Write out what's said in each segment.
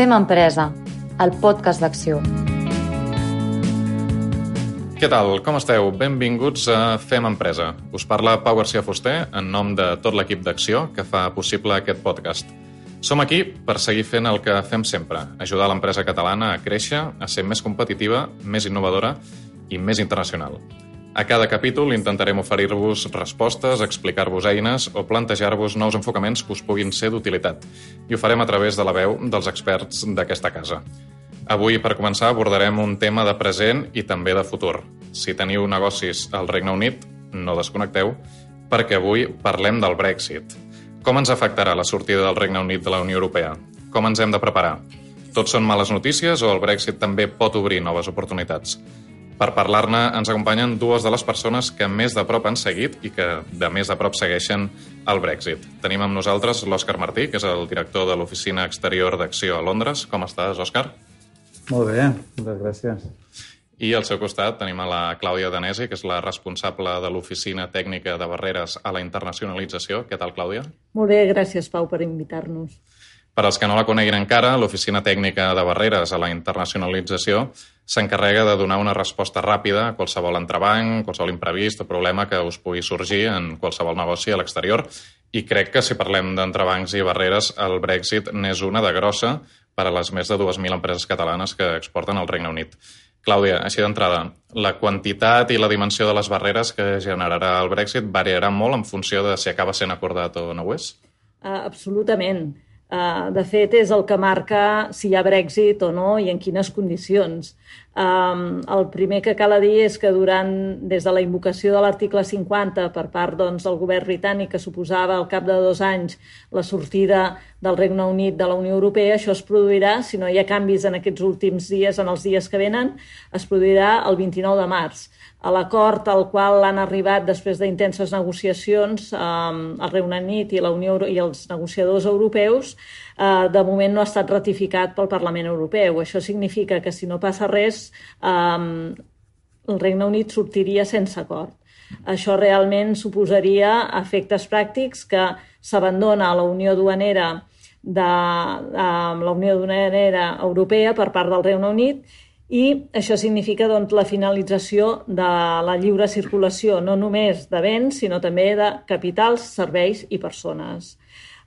Fem Empresa, el podcast d'acció. Què tal? Com esteu? Benvinguts a Fem Empresa. Us parla Pau García Fuster en nom de tot l'equip d'acció que fa possible aquest podcast. Som aquí per seguir fent el que fem sempre, ajudar l'empresa catalana a créixer, a ser més competitiva, més innovadora i més internacional. A cada capítol intentarem oferir-vos respostes, explicar-vos eines o plantejar-vos nous enfocaments que us puguin ser d'utilitat. I ho farem a través de la veu dels experts d'aquesta casa. Avui, per començar, abordarem un tema de present i també de futur. Si teniu negocis al Regne Unit, no desconnecteu, perquè avui parlem del Brexit. Com ens afectarà la sortida del Regne Unit de la Unió Europea? Com ens hem de preparar? Tots són males notícies o el Brexit també pot obrir noves oportunitats? Per parlar-ne ens acompanyen dues de les persones que més de prop han seguit i que de més de prop segueixen el Brexit. Tenim amb nosaltres l'Òscar Martí, que és el director de l'Oficina Exterior d'Acció a Londres. Com estàs, Òscar? Molt bé, moltes gràcies. I al seu costat tenim a la Clàudia Danesi, que és la responsable de l'Oficina Tècnica de Barreres a la Internacionalització. Què tal, Clàudia? Molt bé, gràcies, Pau, per invitar-nos. Per als que no la coneguin encara, l'Oficina Tècnica de Barreres a la Internacionalització s'encarrega de donar una resposta ràpida a qualsevol entrebanc, qualsevol imprevist o problema que us pugui sorgir en qualsevol negoci a l'exterior. I crec que si parlem d'entrebancs i barreres, el Brexit n'és una de grossa per a les més de 2.000 empreses catalanes que exporten al Regne Unit. Clàudia, així d'entrada, la quantitat i la dimensió de les barreres que generarà el Brexit variarà molt en funció de si acaba sent acordat o no ho és? Uh, absolutament. Uh, de fet, és el que marca si hi ha Brexit o no i en quines condicions. Um, el primer que cal dir és que durant, des de la invocació de l'article 50 per part doncs, del govern britànic que suposava al cap de dos anys la sortida del Regne Unit de la Unió Europea, això es produirà, si no hi ha canvis en aquests últims dies, en els dies que venen, es produirà el 29 de març a l'acord al qual han arribat després d'intenses negociacions eh, el Regne Unit i, la Unió i els negociadors europeus, eh, de moment no ha estat ratificat pel Parlament Europeu. Això significa que si no passa res, eh, el Regne Unit sortiria sense acord. Això realment suposaria efectes pràctics que s'abandona a la Unió Duanera de, de la Unió Duanera Europea per part del Regne Unit i això significa doncs, la finalització de la lliure circulació no només de béns, sinó també de capitals, serveis i persones.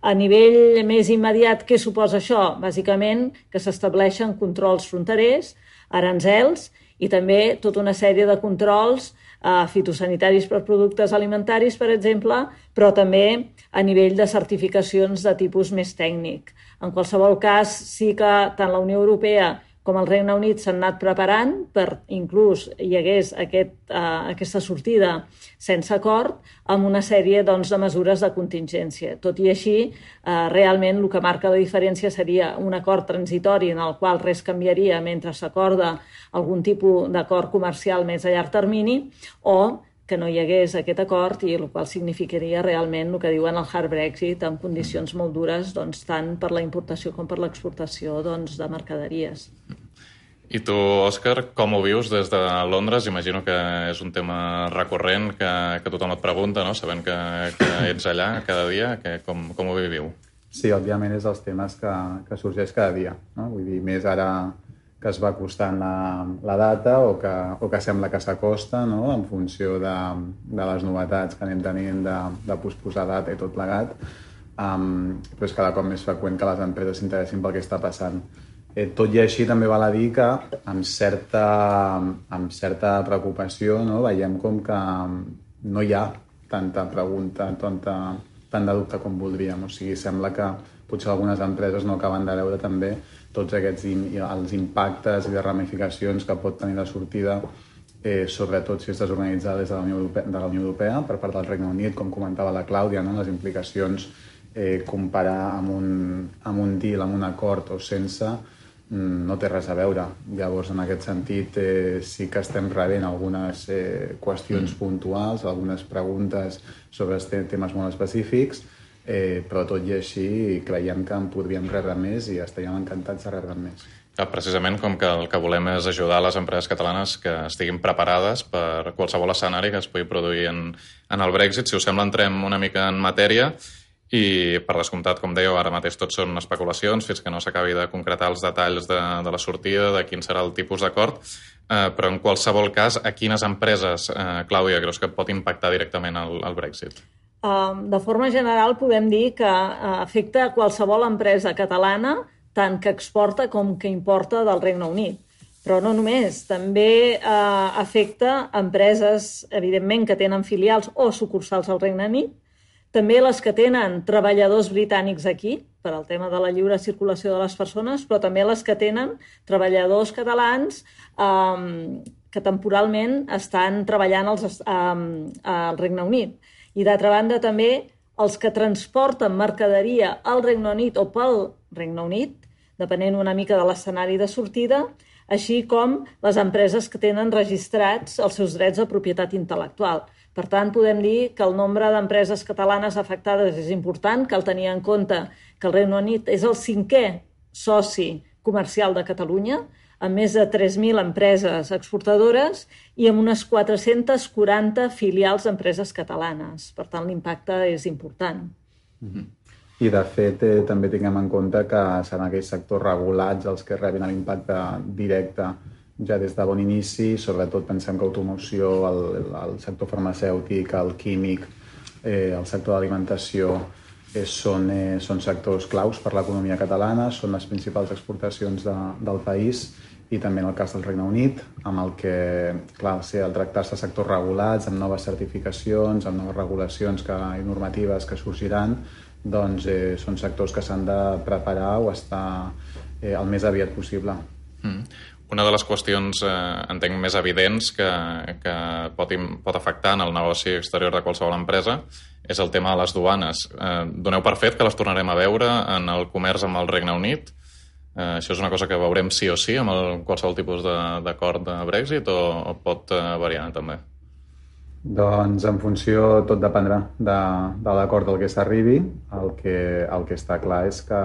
A nivell més immediat, què suposa això? Bàsicament que s'estableixen controls fronterers, aranzels i també tota una sèrie de controls eh, fitosanitaris per productes alimentaris, per exemple, però també a nivell de certificacions de tipus més tècnic. En qualsevol cas, sí que tant la Unió Europea com el Regne Unit s'han anat preparant per inclús hi hagués aquest, uh, aquesta sortida sense acord amb una sèrie doncs, de mesures de contingència. Tot i així, uh, realment el que marca la diferència seria un acord transitori en el qual res canviaria mentre s'acorda algun tipus d'acord comercial més a llarg termini o que no hi hagués aquest acord i el qual significaria realment el que diuen el hard Brexit en condicions molt dures doncs, tant per la importació com per l'exportació doncs, de mercaderies. I tu, Òscar, com ho vius des de Londres? Imagino que és un tema recurrent que, que tothom et pregunta, no? sabent que, que ets allà cada dia. Que, com, com ho viviu? Sí, òbviament és els temes que, que sorgeix cada dia. No? Vull dir, més ara que es va acostant la, la data o que, o que sembla que s'acosta no? en funció de, de les novetats que anem tenint de, de posposar data i tot plegat, um, però és cada cop més freqüent que les empreses s'interessin pel que està passant. Eh, tot i així també val a dir que amb certa, amb certa preocupació no? veiem com que no hi ha tanta pregunta, tanta, tant de dubte com voldríem. O sigui, sembla que potser algunes empreses no acaben de veure també tots aquests els impactes i les ramificacions que pot tenir la sortida eh, sobretot si estàs organitzada des de la, Unió Europea, de la Unió Europea per part del Regne Unit, com comentava la Clàudia, no? les implicacions eh, comparar amb un, amb un deal, amb un acord o sense, mm, no té res a veure. Llavors, en aquest sentit, eh, sí que estem rebent algunes eh, qüestions mm. puntuals, algunes preguntes sobre temes molt específics, eh, però tot i així creiem que en podríem rebre més i estaríem encantats de rebre més. Ja, precisament com que el que volem és ajudar les empreses catalanes que estiguin preparades per qualsevol escenari que es pugui produir en, en el Brexit. Si us sembla, entrem una mica en matèria i, per descomptat, com dèieu, ara mateix tot són especulacions fins que no s'acabi de concretar els detalls de, de la sortida, de quin serà el tipus d'acord, eh, però en qualsevol cas, a quines empreses, eh, Clàudia, creus que pot impactar directament el, el Brexit? De forma general podem dir que uh, afecta a qualsevol empresa catalana, tant que exporta com que importa del Regne Unit. Però no només, també eh, afecta empreses, evidentment, que tenen filials o sucursals al Regne Unit, també les que tenen treballadors britànics aquí, per al tema de la lliure circulació de les persones, però també les que tenen treballadors catalans eh, que temporalment estan treballant als, eh, al Regne Unit. I d'altra banda també els que transporten mercaderia al Regne Unit o pel Regne Unit, depenent una mica de l'escenari de sortida, així com les empreses que tenen registrats els seus drets de propietat intel·lectual. Per tant, podem dir que el nombre d'empreses catalanes afectades és important, cal tenir en compte que el Regne Unit és el cinquè soci comercial de Catalunya, amb més de 3.000 empreses exportadores i amb unes 440 filials d'empreses catalanes. Per tant, l'impacte és important. Mm -hmm. I, de fet, eh, també tinguem en compte que seran aquells sectors regulats els que rebin l'impacte directe ja des de bon inici, sobretot pensem que automoció, el, el sector farmacèutic, el químic, eh, el sector d'alimentació eh, són, eh, són sectors claus per l'economia catalana, són les principals exportacions de, del país i també en el cas del Regne Unit, amb el que, clar, sí, al tractar-se sectors regulats, amb noves certificacions, amb noves regulacions que, i normatives que sorgiran, doncs eh, són sectors que s'han de preparar o estar eh, el més aviat possible. Mm. Una de les qüestions, eh, entenc, més evidents que, que pot, pot afectar en el negoci exterior de qualsevol empresa és el tema de les duanes. Eh, doneu per fet que les tornarem a veure en el comerç amb el Regne Unit? Eh, això és una cosa que veurem sí o sí amb el, qualsevol tipus d'acord de, de Brexit o, o pot eh, variar també? Doncs en funció, tot dependrà de, de l'acord del que s'arribi. El, que, el que està clar és que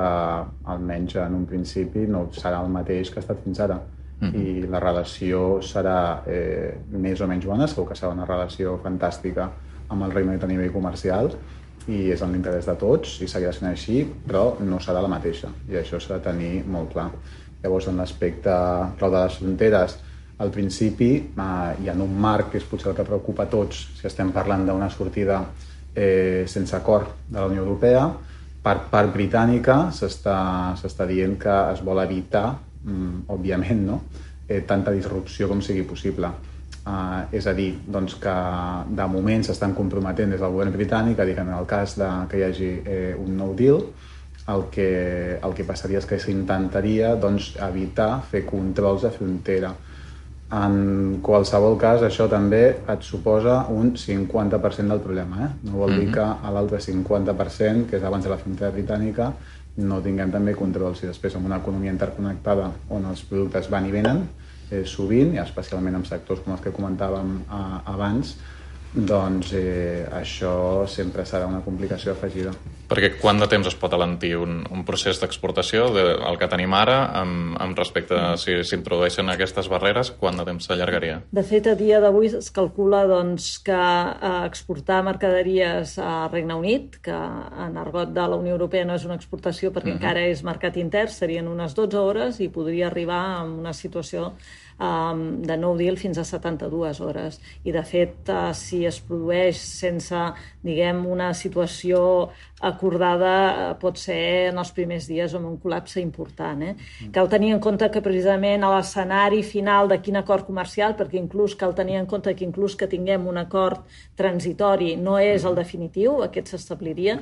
almenys en un principi no serà el mateix que ha estat fins ara -huh. i la relació serà eh, més o menys bona, segur que serà una relació fantàstica amb el Regne Unit a nivell comercial i és en l'interès de tots i seguirà sent així, però no serà la mateixa i això s'ha de tenir molt clar. Llavors, en l'aspecte clau de les fronteres, al principi eh, hi ha un marc que és potser el que preocupa a tots si estem parlant d'una sortida eh, sense acord de la Unió Europea. Per part britànica s'està dient que es vol evitar mm, òbviament, no? eh, tanta disrupció com sigui possible. Uh, és a dir, doncs que de moment s'estan comprometent des del govern britànic a dir que en el cas de, que hi hagi eh, un nou deal el que, el que passaria és que s'intentaria doncs, evitar fer controls de frontera. En qualsevol cas, això també et suposa un 50% del problema. Eh? No vol mm -hmm. dir mhm. que a l'altre 50%, que és abans de la frontera britànica, no tinguem també controls. I després, amb una economia interconnectada on els productes van i venen, eh, sovint, especialment en sectors com els que comentàvem eh, abans, doncs eh, això sempre serà una complicació afegida. Perquè quant de temps es pot alentir un, un procés d'exportació del que tenim ara amb, amb respecte a si s'introdueixen aquestes barreres, quant de temps s'allargaria? De fet, a dia d'avui es calcula doncs, que eh, exportar mercaderies a Regne Unit, que en argot de la Unió Europea no és una exportació perquè uh. -huh. encara és mercat intern, serien unes 12 hores i podria arribar a una situació um, de no deal fins a 72 hores. I, de fet, uh, si es produeix sense, diguem, una situació acordada, uh, pot ser en els primers dies amb un col·lapse important. Eh? Mm. Cal tenir en compte que precisament a l'escenari final de quin acord comercial, perquè inclús cal tenir en compte que inclús que tinguem un acord transitori no és el definitiu, aquest s'establiria,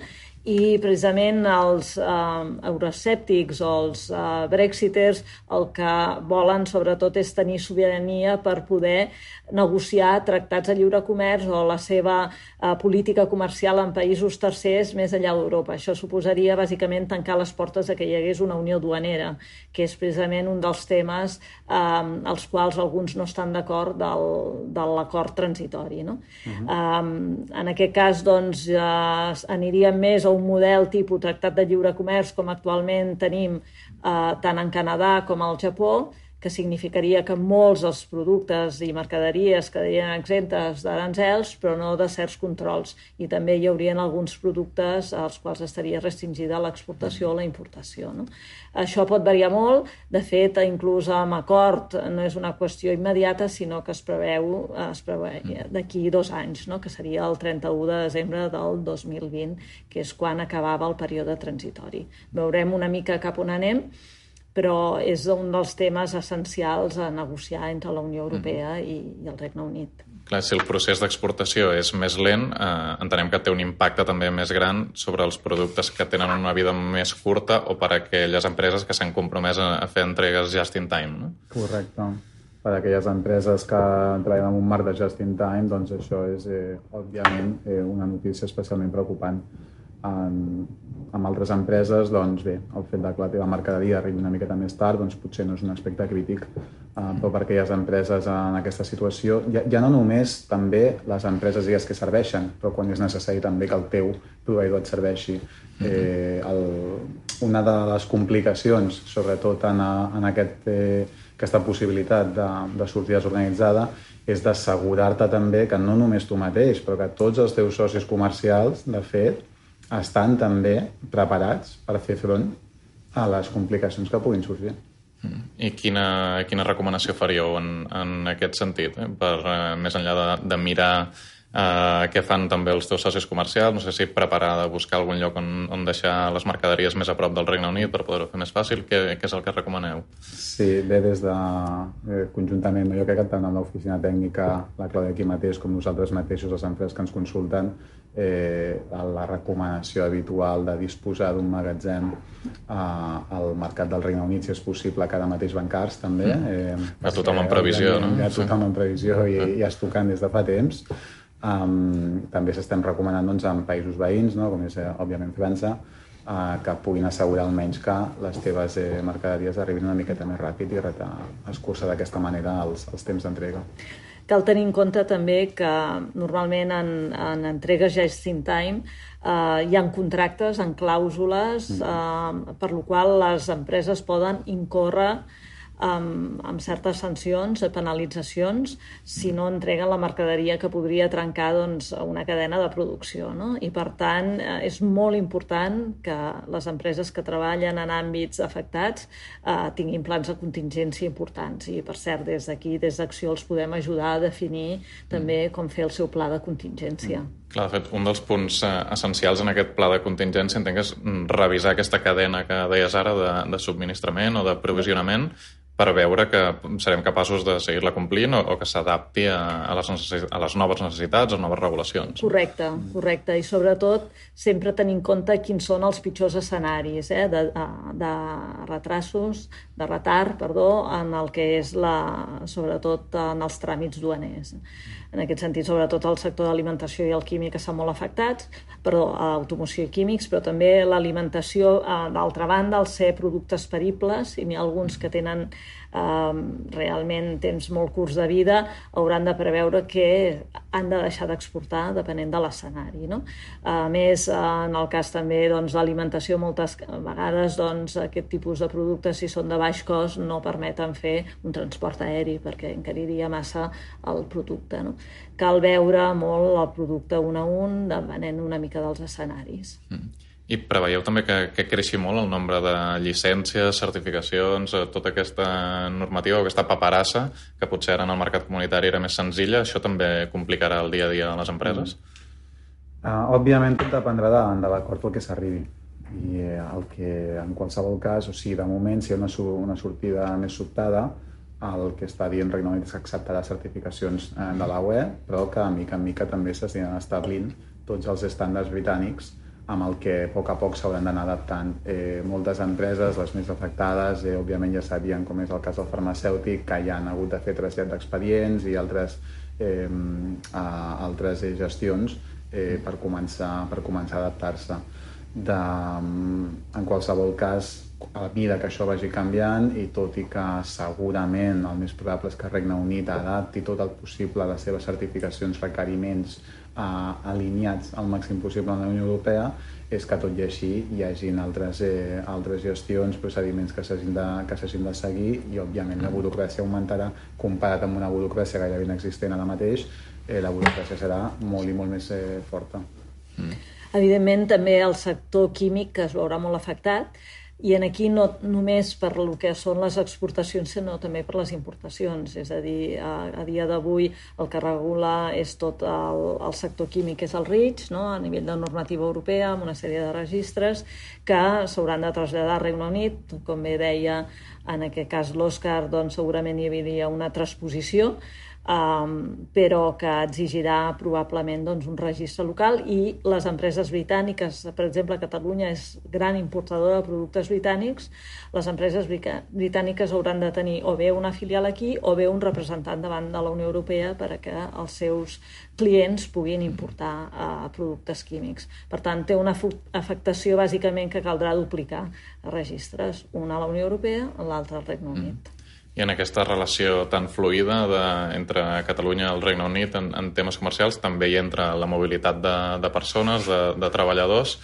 i precisament els eh, euroscèptics o els eh, brexiters el que volen sobretot és tenir sobirania per poder negociar tractats de lliure comerç o la seva eh, política comercial en països tercers més enllà d'Europa. Això suposaria bàsicament tancar les portes de que hi hagués una unió duanera, que és precisament un dels temes eh, als quals alguns no estan d'acord de l'acord transitori. No? Uh -huh. eh, en aquest cas, doncs, eh, aniríem més a un model tipus tractat de lliure comerç com actualment tenim eh, tant en Canadà com al Japó, que significaria que molts dels productes i mercaderies quedarien exemptes d'aranzels, però no de certs controls. I també hi haurien alguns productes als quals estaria restringida l'exportació o la importació. No? Això pot variar molt. De fet, inclús amb acord no és una qüestió immediata, sinó que es preveu, es preveu d'aquí dos anys, no? que seria el 31 de desembre del 2020, que és quan acabava el període transitori. Veurem una mica cap on anem, però és un dels temes essencials a negociar entre la Unió Europea i, i el Regne Unit. Clar, si el procés d'exportació és més lent, eh, entenem que té un impacte també més gran sobre els productes que tenen una vida més curta o per a aquelles empreses que s'han compromès a fer entregues just in time. No? Correcte. Per a aquelles empreses que treballen en un marc de just in time, doncs això és, eh, òbviament, eh, una notícia especialment preocupant en, amb altres empreses, doncs bé, el fet de que la teva mercaderia arribi una miqueta més tard doncs potser no és un aspecte crític, eh, però per aquelles empreses en aquesta situació, ja, ja no només també les empreses digues, que serveixen, però quan és necessari també que el teu proveïdor et serveixi. Eh, el, una de les complicacions, sobretot en, en aquest, eh, aquesta possibilitat de, de sortida desorganitzada, és d'assegurar-te també que no només tu mateix, però que tots els teus socis comercials, de fet, estan també preparats per fer front a les complicacions que puguin sorgir. Mm. I quina, quina recomanació faríeu en, en aquest sentit? Eh? Per, eh, més enllà de, de mirar eh, què fan també els teus socis comercials, no sé si preparar de buscar algun lloc on, on deixar les mercaderies més a prop del Regne Unit per poder-ho fer més fàcil, què, què és el que recomaneu? Sí, bé, des de eh, conjuntament, jo crec que tant amb l'oficina tècnica, la Clàudia aquí mateix, com nosaltres mateixos, les empreses que ens consulten, eh, la recomanació habitual de disposar d'un magatzem eh, al mercat del Regne Unit, si és possible, que ara mateix van cars, també. Mm. Eh, ja tothom en previsió, no? Ja tothom en previsió i, i estocant des de fa temps. Um, també s'estem recomanant doncs, en països veïns, no? com és, eh, òbviament, França, uh, que puguin assegurar almenys que les teves eh, mercaderies arribin una miqueta més ràpid i retar, escurçar d'aquesta manera els, els temps d'entrega. Cal tenir en compte també que normalment en, en entregues just in time eh, hi ha contractes, en clàusules, mm. eh, per lo qual les empreses poden incórrer amb, amb certes sancions, penalitzacions, si no entreguen la mercaderia que podria trencar doncs, una cadena de producció. No? I, per tant, eh, és molt important que les empreses que treballen en àmbits afectats eh, tinguin plans de contingència importants. I, per cert, des d'aquí, des d'Acció, els podem ajudar a definir també mm. com fer el seu pla de contingència. Mm. Clar, de fet, un dels punts eh, essencials en aquest pla de contingència entenc és mm, revisar aquesta cadena que deies ara de, de subministrament o de provisionament per veure que serem capaços de seguir-la complint o, o que s'adapti a, a, les a les noves necessitats o noves regulacions. Correcte, correcte. I sobretot sempre tenir en compte quins són els pitjors escenaris eh, de, de, retrasos, de retard, perdó, en el que és la, sobretot en els tràmits duaners. En aquest sentit, sobretot el sector d'alimentació i el químic estan molt afectats, perdó, automoció i químics, però també l'alimentació, eh, d'altra banda, al ser productes peribles, i n'hi ha alguns que tenen realment temps molt curts de vida, hauran de preveure que han de deixar d'exportar depenent de l'escenari. No? A més, en el cas també doncs, d'alimentació, moltes vegades doncs, aquest tipus de productes, si són de baix cost, no permeten fer un transport aeri perquè encariria massa el producte. No? Cal veure molt el producte un a un, depenent una mica dels escenaris. Mm. I preveieu també que, que creixi molt el nombre de llicències, certificacions, eh, tota aquesta normativa aquesta paperassa que potser ara en el mercat comunitari era més senzilla, això també complicarà el dia a dia de les empreses? Uh, òbviament tot dependrà de, de l'acord al que s'arribi i eh, el que en qualsevol cas, o sigui, de moment si hi ha una, una sortida més sobtada, el que està dient Regne Unit és que acceptarà certificacions eh, de la UE, però que mica en mica també s'estan establint tots els estàndards britànics amb el que a poc a poc s'hauran d'anar adaptant. Eh, moltes empreses, les més afectades, eh, òbviament ja sabien com és el cas del farmacèutic, que ja han hagut de fer trasllat d'expedients i altres, eh, a, altres eh, gestions eh, per començar, per començar a adaptar-se. de, en qualsevol cas, a mesura que això vagi canviant i tot i que segurament el més probable és que Regne Unit adapti tot el possible a les seves certificacions, requeriments eh, alineats al màxim possible amb la Unió Europea, és que tot i així hi hagin altres, eh, altres gestions, procediments que s'hagin de, que de seguir i òbviament la burocràcia augmentarà comparat amb una burocràcia gairebé inexistent ara mateix, eh, la burocràcia serà molt i molt més eh, forta. Mm. Evidentment també el sector químic que es veurà molt afectat i en aquí no només per el que són les exportacions, sinó també per les importacions. És a dir, a, a dia d'avui el que regula és tot el, el sector químic, és el REACH, no? a nivell de normativa europea, amb una sèrie de registres que s'hauran de traslladar al Regne Unit. Com bé deia, en aquest cas l'Òscar, doncs segurament hi havia una transposició, um, però que exigirà probablement doncs, un registre local i les empreses britàniques, per exemple, Catalunya és gran importadora de productes britànics, les empreses britàniques hauran de tenir o bé una filial aquí o bé un representant davant de la Unió Europea per a que els seus clients puguin importar uh, productes químics. Per tant, té una afectació bàsicament que caldrà duplicar registres, una a la Unió Europea, l'altra al Regne Unit. Mm i en aquesta relació tan fluida de, entre Catalunya i el Regne Unit en, en temes comercials també hi entra la mobilitat de, de persones, de, de treballadors.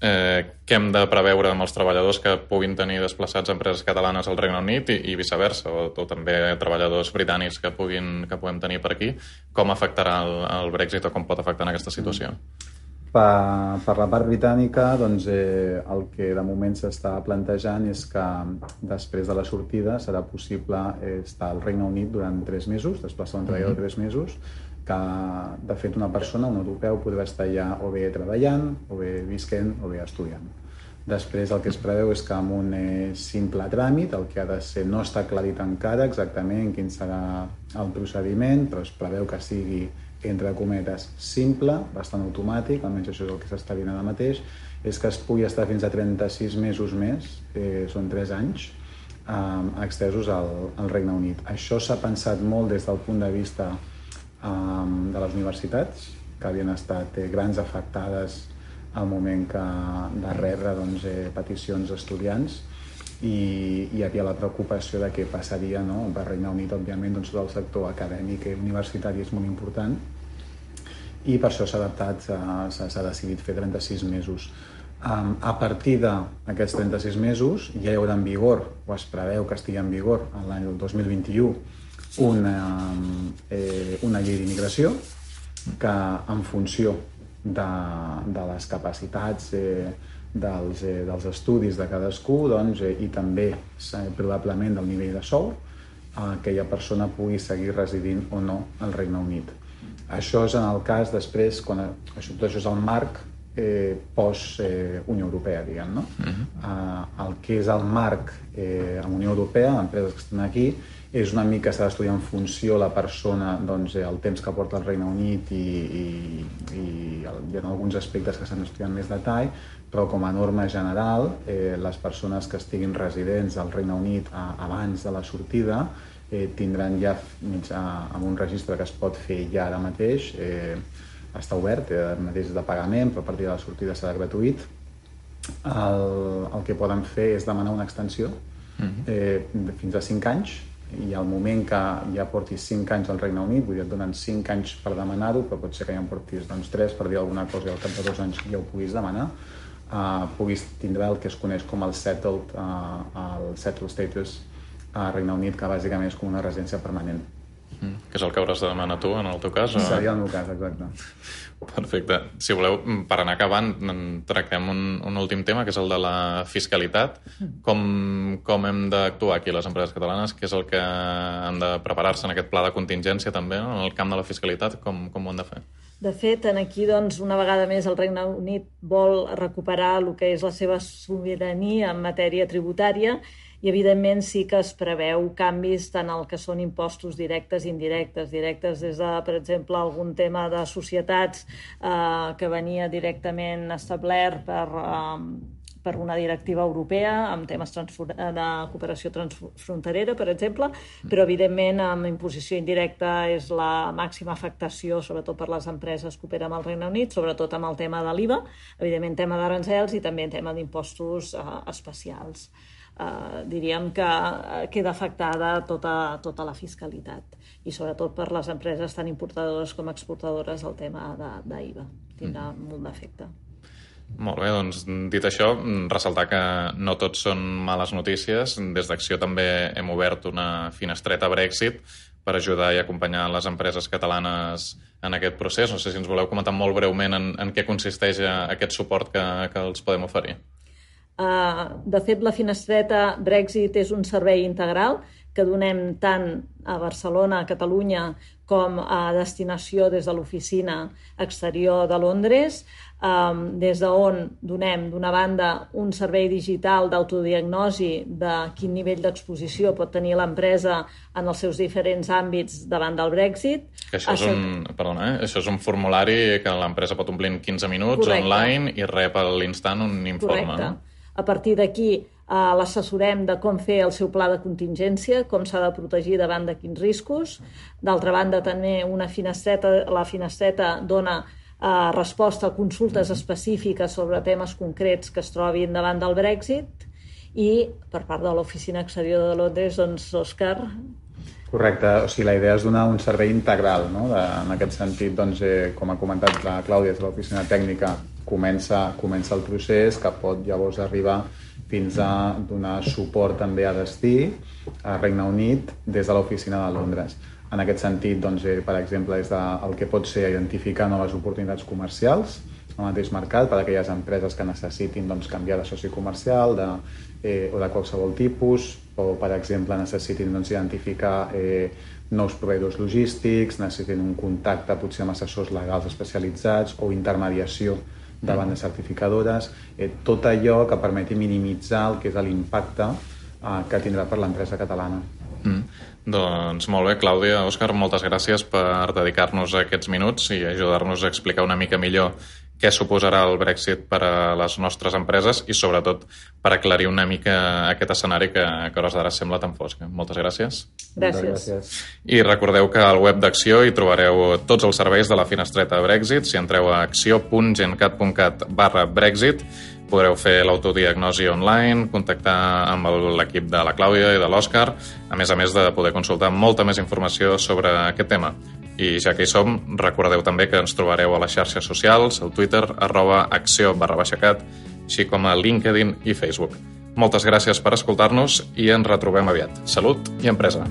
Eh, què hem de preveure amb els treballadors que puguin tenir desplaçats empreses catalanes al Regne Unit i, i viceversa, o, o també treballadors britànics que, puguin, que puguem tenir per aquí? Com afectarà el, el Brexit o com pot afectar en aquesta situació? Mm. Per, per la part britànica, doncs, eh, el que de moment s'està plantejant és que després de la sortida serà possible eh, estar al Regne Unit durant tres mesos, desplaçar un treballador de tres mesos, que de fet una persona, un europeu, podrà estar allà o bé treballant, o bé visquent, o bé estudiant. Després el que es preveu és que amb un eh, simple tràmit, el que ha de ser no està aclarit encara exactament quin serà el procediment, però es preveu que sigui entre cometes, simple, bastant automàtic, almenys això és el que s'està dient ara mateix, és que es pugui estar fins a 36 mesos més, eh, són 3 anys, eh, extesos al, al Regne Unit. Això s'ha pensat molt des del punt de vista eh, de les universitats, que havien estat eh, grans afectades al moment que de rebre doncs, eh, peticions d'estudiants i hi havia la preocupació de què passaria no? per Regne Unit, òbviament, doncs, tot el sector acadèmic i universitari és molt important i per això s'ha adaptat, s'ha decidit fer 36 mesos. Um, a partir d'aquests 36 mesos ja hi haurà en vigor, o es preveu que estigui en vigor l'any 2021, una, eh, una llei d'immigració que en funció de, de les capacitats eh, dels, eh, dels estudis de cadascú doncs, eh, i també eh, probablement del nivell de sou, eh, aquella persona pugui seguir residint o no al Regne Unit. Això és en el cas després, quan això, tot això és el marc eh, post-Unió eh, Europea, diguem, no? Uh -huh. eh, el que és el marc eh, a la Unió Europea, empreses que estan aquí, és una mica s'ha d'estudiar en funció la persona, doncs, el temps que porta al Regne Unit i, i, i, i en alguns aspectes que s'han estudiat més detall, però com a norma general, eh, les persones que estiguin residents al Regne Unit a, abans de la sortida eh, tindran ja mitjà, amb un registre que es pot fer ja ara mateix, eh, està obert, eh, mateix de pagament, però a partir de la sortida serà gratuït. El, el que poden fer és demanar una extensió mhm. eh, fins a 5 anys i al moment que ja portis 5 anys al Regne Unit, vull dir, et donen 5 anys per demanar-ho, però pot ser que ja en portis doncs, 3 per dir alguna cosa i al cap de 2 anys ja ho puguis demanar, uh, puguis tindre el que es coneix com el settled, uh, el settled status a Regne Unit, que bàsicament és com una residència permanent. Mm, que és el que hauràs de demanar tu, en el teu cas? O... Seria el meu cas, exacte. Perfecte. Si voleu, per anar acabant, tractem un, un últim tema, que és el de la fiscalitat. Com, com hem d'actuar aquí les empreses catalanes? Què és el que han de preparar-se en aquest pla de contingència també, no? en el camp de la fiscalitat? Com, com ho han de fer? De fet, en aquí, doncs, una vegada més, el Regne Unit vol recuperar el que és la seva sobirania en matèria tributària i evidentment sí que es preveu canvis tant el que són impostos directes i indirectes. Directes des de, per exemple, algun tema de societats eh, que venia directament establert per, eh, per una directiva europea amb temes de cooperació transfronterera, per exemple, però evidentment amb imposició indirecta és la màxima afectació, sobretot per les empreses que operen al Regne Unit, sobretot amb el tema de l'IVA, evidentment tema d'aranzels i també tema d'impostos eh, especials. Eh, diríem que eh, queda afectada tota, tota la fiscalitat i sobretot per les empreses tan importadores com exportadores el tema d'IVA. Tindrà mm. molt d'efecte. Molt bé, doncs dit això, ressaltar que no tots són males notícies. Des d'Acció també hem obert una finestreta Brexit per ajudar i acompanyar les empreses catalanes en aquest procés. No sé si ens voleu comentar molt breument en, en què consisteix aquest suport que, que els podem oferir. Uh, de fet, la finestreta Brexit és un servei integral que donem tant a Barcelona, a Catalunya, com a destinació des de l'oficina exterior de Londres, um, des d'on donem, d'una banda, un servei digital d'autodiagnosi de quin nivell d'exposició pot tenir l'empresa en els seus diferents àmbits davant del Brexit. Que això, és un, perdona, eh? això és un formulari que l'empresa pot omplir en 15 minuts Correcte. online i rep a l'instant un informe. Correcte. No? A partir d'aquí eh, l'assessorem de com fer el seu pla de contingència, com s'ha de protegir davant de quins riscos. D'altra banda, també una finestreta, la finestreta dona eh, resposta a consultes específiques sobre temes concrets que es trobin davant del Brexit. I per part de l'Oficina Exterior de Londres, doncs, Òscar, Correcte, o sigui, la idea és donar un servei integral, no? De, en aquest sentit, doncs, eh, com ha comentat la Clàudia de l'oficina tècnica, comença, comença el procés que pot llavors arribar fins a donar suport també a destí, a Regne Unit, des de l'oficina de Londres. En aquest sentit, doncs, eh, per exemple, és de, el que pot ser identificar noves oportunitats comercials al mateix mercat per a aquelles empreses que necessitin doncs, canviar de soci comercial de, eh, o de qualsevol tipus, o, per exemple, necessitin doncs, identificar eh, nous proveïdors logístics, necessitin un contacte potser amb assessors legals especialitzats o intermediació de certificadores, eh, tot allò que permeti minimitzar el que és l'impacte eh, que tindrà per l'empresa catalana. Mm. Doncs molt bé, Clàudia, Òscar, moltes gràcies per dedicar-nos aquests minuts i ajudar-nos a explicar una mica millor què suposarà el Brexit per a les nostres empreses i, sobretot, per aclarir una mica aquest escenari que, que a hores d'ara sembla tan fosc. Moltes gràcies. Gràcies. gràcies. I recordeu que al web d'Acció hi trobareu tots els serveis de la finestreta Brexit. Si entreu a acció.gencat.cat barra Brexit podreu fer l'autodiagnosi online, contactar amb l'equip de la Clàudia i de l'Òscar, a més a més de poder consultar molta més informació sobre aquest tema. I ja que hi som, recordeu també que ens trobareu a les xarxes socials, al Twitter, arroba acció barra baixacat, així com a LinkedIn i Facebook. Moltes gràcies per escoltar-nos i ens retrobem aviat. Salut i empresa!